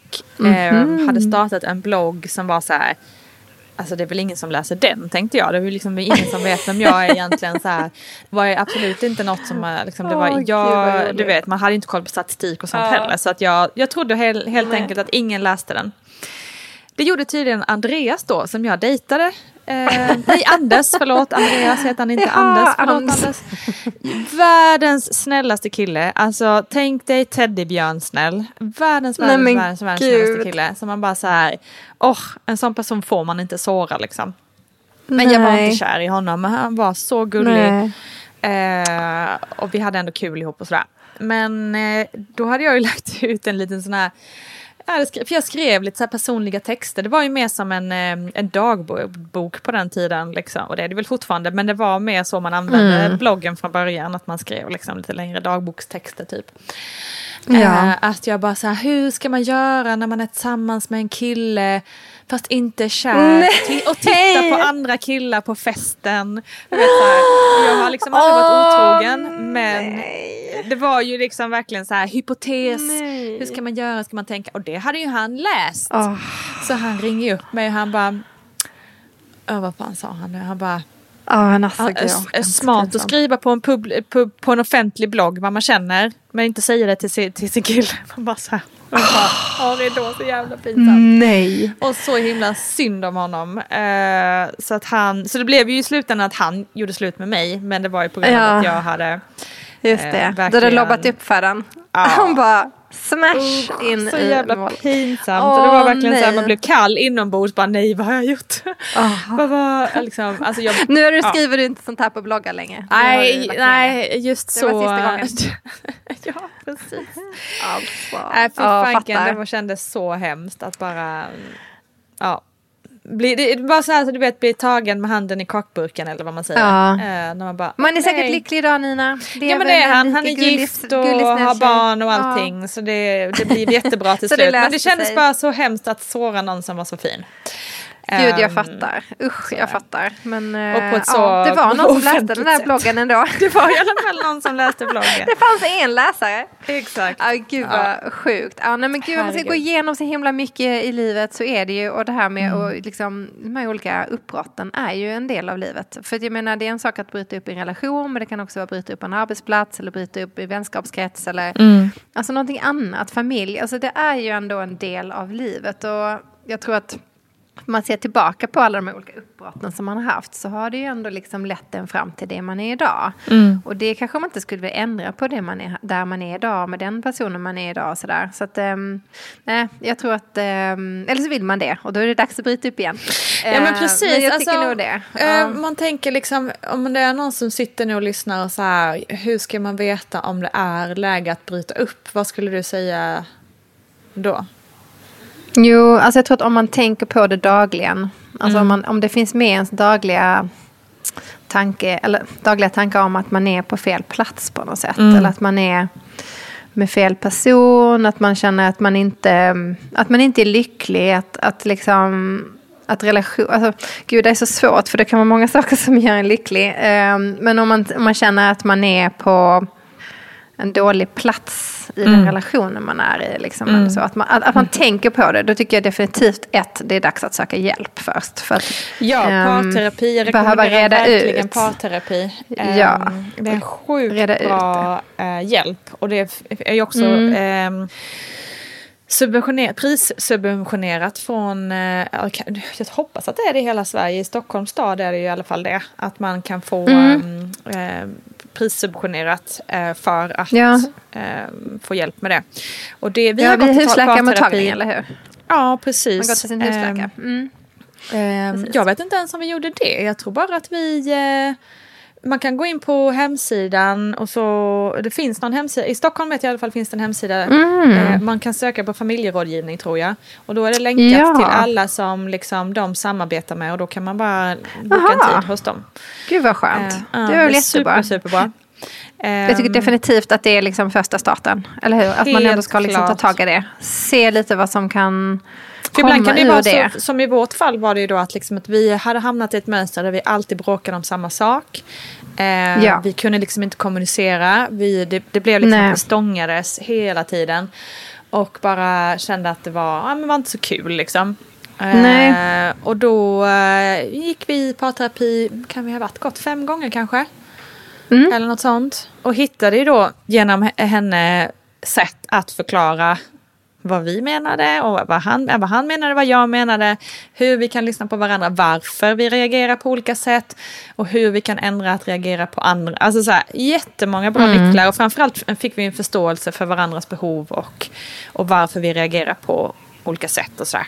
eh, Mhm. hade startat en blogg som var så här Alltså det är väl ingen som läser den tänkte jag. Det är väl liksom ingen som vet vem jag är egentligen. Så här, var absolut inte något som eh, liksom, det var, vad jag, du vet man hade inte koll på statistik och sånt Ja. heller. Så att jag, jag trodde helt, helt enkelt att ingen läste den. Det gjorde tydligen Andreas då som jag dejtade. Eh, nej Anders, förlåt Andreas heter han inte. Ja, Anders, förlåt Anders. Anders. Världens snällaste kille. Alltså tänk dig teddybjörn snäll. Världens, Nej, världens, världens, snällaste kille. Som man bara så här, åh, en sån person får man inte såra liksom. Men jag var Nej. inte kär i honom, men han var så gullig. Nej. Eh, och vi hade ändå kul ihop och sådär. Men eh, då hade jag ju <laughs> lagt ut en liten sån här för jag skrev lite så personliga texter. Det var ju mer som en, eh, en dagbok på den tiden. Liksom. Och det är det väl fortfarande. Men det var mer så man använde Mm. bloggen från början. Att man skrev liksom lite längre dagbokstexter typ. Ja. Eh, att jag bara så här, hur ska man göra när man är tillsammans med en kille fast inte är kär Nej. Och titta på andra killar på festen. Vet, här, jag har liksom aldrig varit otrogen men nej. det var ju liksom verkligen så här hypotes. Nej. Hur ska man göra? Ska man tänka? Och det hade ju han läst. Åh. Så han ringer upp mig och han bara... Vad fan sa han nu? Han bara... Ja, alltså, Ja, smart att skriva på en, pub, pub, på en offentlig blogg vad man känner. Men inte säga det till sin, till sin kille. <laughs> Man bara så här. Man bara, ja, det är då så jävla pinsamt. Nej. Och så himla synd om honom. Eh, så, att han, så det blev ju i slutändan att han gjorde slut med mig. Men det var ju på grund av Ja. att jag hade... Just Eh, det. Du hade verkligen. lobbat upp för den. Ja. <laughs> Han bara smash in så jävla mål. pinsamt. Och det var verkligen så här, nej. man blev kall inombords. Bara nej, vad har jag gjort? <laughs> Vad var liksom, alltså jag, Nu är du, Ja. skriver du inte sånt här på bloggar längre. Har Nej, det. nej, just Det så. var sista <laughs> ja, precis. Alltså. Nej, fy Ja, fanken, det var- kändes så hemskt att bara, ja. Bli, det var så här så du vet, bli tagen med handen i kakburken eller vad man säger. Ja. Eh, när man bara, Man är säkert nej. lycklig idag Nina. Ja men det är han, han är gift och har barn och allting så det, det blir jättebra <laughs> till det slut. Men det kändes sig. bara så hemskt att såra någon som var så fin. Gud jag Ehm, fattar. Usch jag fattar. Men Och eh, så ja, det var någon som läste den där bloggen ändå. <laughs> Det var i alla fall någon som läste bloggen. Det fanns en läsare. Exakt. Ja, gud vad sjukt. Ja, nej, men gud, man ska gå igenom så himla mycket i livet så är det ju, och det här med Mm. och liksom, de här olika uppbrotten är ju en del av livet. För jag menar, det är en sak att bryta upp i en relation, men det kan också vara att bryta upp en arbetsplats eller bryta upp i vänskapskrets eller Mm. alltså någonting annat, familj. Alltså det är ju ändå en del av livet och jag tror att man ser tillbaka på alla de olika uppbrotten som man har haft så har det ju ändå liksom lett en fram till det man är idag. Mm. Och det kanske man inte skulle vilja ändra på det man är, där man är idag med den personen man är idag. och Sådär. Så att, ehm, nej, jag tror att, ehm, eller så vill man det och då är det dags att bryta upp igen. Ja men Eh, precis. Men jag tycker alltså, nog det. eh, Ja. Man tänker liksom, om det är någon som sitter nu och lyssnar och så här, hur ska man veta om det är läge att bryta upp? Vad skulle du säga då? Jo, alltså jag tror att om man tänker på det dagligen, alltså Mm. om, man, om det finns med ens dagliga tanke, eller dagliga tankar om att man är på fel plats på något sätt. Mm. Eller att man är med fel person, att man känner att man inte, att man inte är lycklig, att, att liksom att relation, alltså, gud det är så svårt för det kan vara många <laughs> saker som gör en lycklig. Ehm, men om man, om man känner att man är på en dålig plats i Mm. den relationen man är i. Liksom, eller så. Att, man, att, att man tänker på det. Då tycker jag definitivt ett, det är dags att söka hjälp först. För att, Ja, ehm, parterapi. Jag behöva rekommenderar reda verkligen ut. parterapi. Ehm, Ja. Det är en sjukt bra eh, hjälp. Och det är ju också Mm. ehm, subventioner, prissubventionerat från, eh, jag hoppas att det är det i hela Sverige. I Stockholms stad är det ju i alla fall det. Att man kan få Mm. ehm, eh, prissubventionerat eh, för att Ja. ehm, få hjälp med det. Och det vi ja, har vi är i husläkarmottagning, eller hur? Ja, precis. Man går till sin Ehm, husläkare. Mm. Ehm, jag vet inte ens om vi gjorde det. Jag tror bara att vi... Man kan gå in på hemsidan och så... Det finns någon hemsida. I Stockholm vet jag i alla fall finns det en hemsida. Mm. Eh, man kan söka på familjerådgivning tror jag. Och då är det länkat Ja. till alla som liksom, de samarbetar med. Och då kan man bara boka Aha. en tid hos dem. Gud vad skönt. Eh, det var väl är jättebra. Super, superbra. Jag tycker Ehm, definitivt att det är liksom första starten. Eller hur? Att man ändå ska liksom ta tag i det. Se lite vad som kan För komma ibland kan det ur vara det. så, som i vårt fall var det ju då att, liksom att vi hade hamnat i ett mönster där vi alltid bråkade om samma sak. Eh, Ja. Vi kunde liksom inte kommunicera. Vi, det, det blev liksom Nej. att vi stångades hela tiden. Och bara kände att det var, ja, men var inte så kul liksom. Eh, och då eh, gick vi i parterapi, kan vi ha varit gått fem gånger kanske? Mm. Eller något sånt. Och hittade ju då genom henne sätt att förklara vad vi menade och vad han, vad han menade, vad jag menade. Hur vi kan lyssna på varandra, varför vi reagerar på olika sätt och hur vi kan ändra att reagera på andra. Alltså så här, jättemånga bra Mm. nycklar och framförallt fick vi en förståelse för varandras behov och, och varför vi reagerar på olika sätt och så här.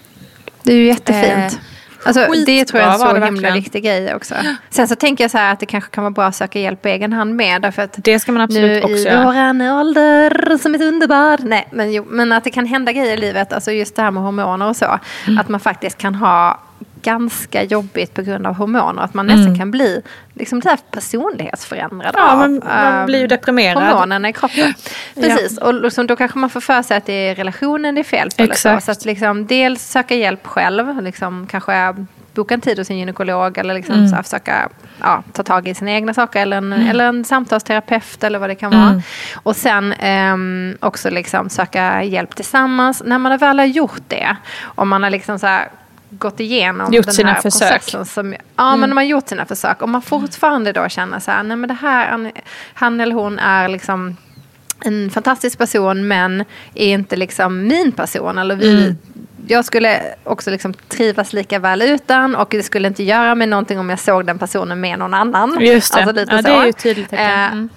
Det är ju jättefint. Eh, Alltså, det tror jag är en så himla verkligen. viktig grej också. Sen så tänker jag så här att det kanske kan vara bra att söka hjälp på egen hand med. Därför att Det ska man absolut nu också i göra. våran ålder som är underbar. Nej, men, jo, men att det kan hända grejer i livet. Alltså just det här med hormoner och så. Mm. Att man faktiskt kan ha ganska jobbigt på grund av hormoner. Att man nästan kan bli liksom så här personlighetsförändrad Mm. Ja, av man- man ehm, blir ju deprimerad. hormonerna i kroppen. Precis, och liksom, då kanske man får för sig att det är relationen det är fel på. eller Så, Exakt. så att liksom, dels söka hjälp själv, liksom, kanske boka en tid hos en gynekolog eller liksom mm. så här, försöka ja, ta tag i sina egna saker eller en, mm. eller en samtalsterapeut eller vad det kan vara. Mm. Och sen um, också liksom söka hjälp tillsammans. När man väl har gjort det, om man har liksom så här, gått igenom gjort den sina här försök. processen. Som, ja, mm. men man har gjort sina försök. Om man fortfarande då känner så här, nej men det här, han eller hon är liksom en fantastisk person men är inte liksom min person. Eller vi, mm jag skulle också liksom trivas lika väl utan och det skulle inte göra mig någonting om jag såg den personen med någon annan. Just det, alltså lite ja, så. det är ju tydligt eh, mm.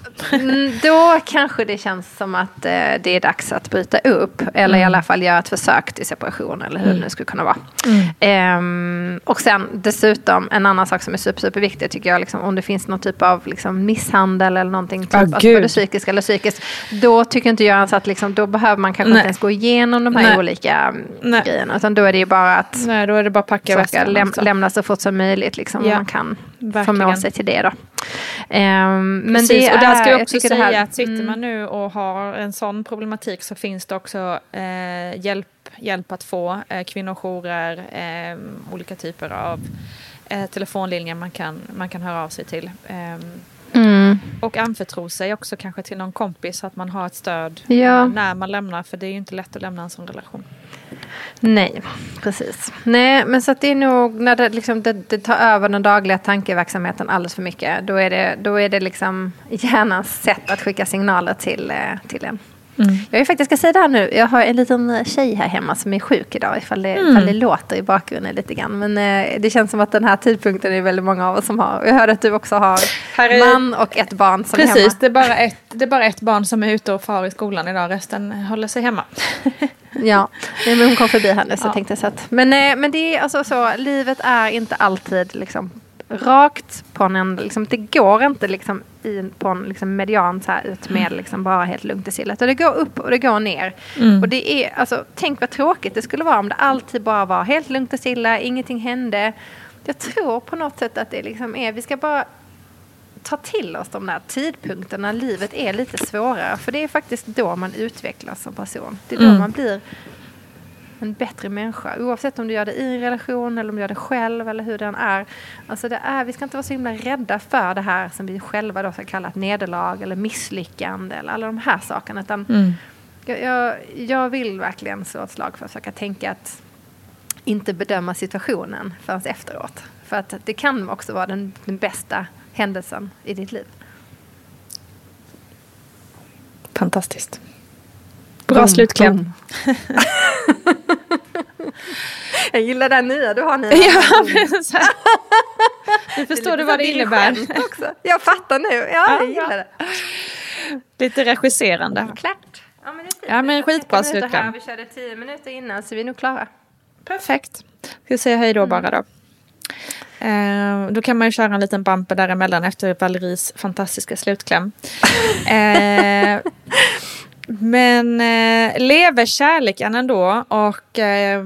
Då kanske det känns som att eh, det är dags att bryta upp eller mm. i alla fall göra ett försök till separation eller hur mm. det nu skulle kunna vara. Mm. Eh, och sen dessutom en annan sak som är super, superviktig tycker jag, liksom, om det finns någon typ av liksom, misshandel eller någonting, typ, oh, alltså, både psykisk eller psykiskt, då tycker inte jag ens att liksom, då behöver man kanske Nej. inte ens gå igenom de här Nej. olika mm, Nej. Grejerna. Utan då är det ju bara att Nej, då är det bara packa försöka läm alltså. lämna så fort som möjligt. Liksom, ja, man kan förmå sig till det. Då. Um, men det och där ska jag också jag säga här, att sitter mm. man nu och har en sån problematik så finns det också eh, hjälp, hjälp att få. Eh, kvinnojourer, eh, olika typer av eh, telefonlinjer man kan, man kan höra av sig till. Mm. Och anförtro sig också kanske till någon kompis så att man har ett stöd ja. när man lämnar. För det är ju inte lätt att lämna en sån relation. Nej, precis. Nej, men så att det är nog när det, liksom, det, det, tar över den dagliga tankeverksamheten alldeles för mycket. Då är det, då är det liksom hjärnans sätt att skicka signaler till, eh, till en. Mm. Jag är faktiskt ska säga det här nu. Jag har en liten tjej här hemma som är sjuk idag. Ifall det, mm. ifall det låter i bakgrunden lite grann. Men eh, det känns som att den här tidpunkten är väldigt många av oss som har. Jag hörde att du också har är... man och ett barn som Precis, är hemma. det är, bara ett, det är bara ett barn som är ute och far i skolan idag. Resten håller sig hemma. <laughs> ja, men hon kom förbi här nu så ja. tänkte jag så att. Men, eh, men det är alltså så, livet är inte alltid liksom rakt på en liksom, det går inte liksom i, på en liksom median så här ut med liksom bara helt lugnt i sillet. Och det går upp och det går ner. Mm. Och det är, alltså, tänk vad tråkigt det skulle vara om det alltid bara var helt lugnt och stilla, ingenting hände. Jag tror på något sätt att det liksom är, vi ska bara ta till oss de där tidpunkterna när livet är lite svårare. För det är faktiskt då man utvecklas som person. Det är då mm. man blir en bättre människa. Oavsett om du gör det i en relation eller om du gör det själv eller hur den är. Alltså det är vi ska inte vara så himla rädda för det här som vi själva då ska kalla ett nederlag eller misslyckande eller alla de här sakerna. Utan mm. jag, jag, jag, vill verkligen slå ett slag för att försöka tänka att inte bedöma situationen förrän efteråt. För att det kan också vara den, den bästa händelsen i ditt liv. Fantastiskt. Bra boom, slutkläm. Boom. <laughs> jag gillar den nya du har Nina. Ja, <laughs> <laughs> nu förstår du vad det innebär. Också. Jag fattar nu. Ja, jag gillar det. Lite regisserande. Klart. Ja, men, det är ja, men skitbra slutkläm. Vi körde tio minuter innan så vi är nog klara. Perfekt. Ska säga hej då bara då. Eh, då kan man ju köra en liten bumper däremellan efter Valeries fantastiska slutkläm. eh, men eh, lever kärleken ändå och eh,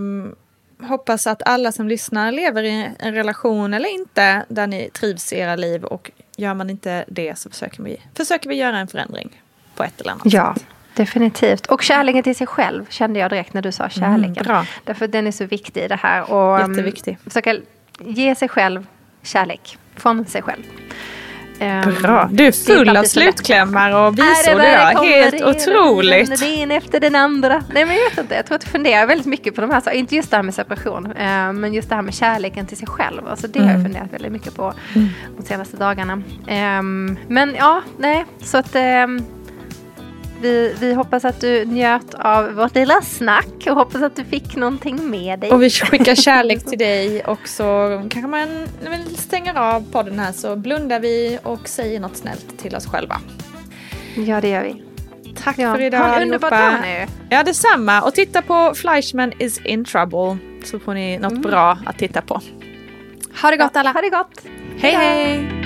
hoppas att alla som lyssnar lever i en relation eller inte där ni trivs i era liv och gör man inte det så försöker vi, försöker vi göra en förändring på ett eller annat ja. sätt. Definitivt. Och kärleken till sig själv kände jag direkt när du sa mm, kärleken. Mm, Därför den är så viktig i det här. Och, ehm, Jätteviktig. Försöka ge sig själv kärlek från sig själv. Um, Bra. Du är full av slutklämmar och visor idag. Helt otroligt. Det en efter den andra. Nej men jag vet inte. Jag tror att jag funderar väldigt mycket på de här sakerna. Inte just det här med separation. Uh, men just det här med kärleken till sig själv. Alltså det mm. har jag mm. funderat väldigt mycket på mm. de senaste dagarna. Um, men ja, nej. Så att vi, vi hoppas att du njöt av vårt lilla snack och hoppas att du fick någonting med dig. Och vi skickar kärlek till dig och så kanske man stänger av podden här så blundar vi och säger något snällt till oss själva. Ja, det gör vi. Tack ja. för idag Ha en underbar dag nu. Ja, detsamma. Och titta på Fleischman is in trouble så får ni något mm. bra att titta på. Ha det gott alla. Ha det gott. hej. hej.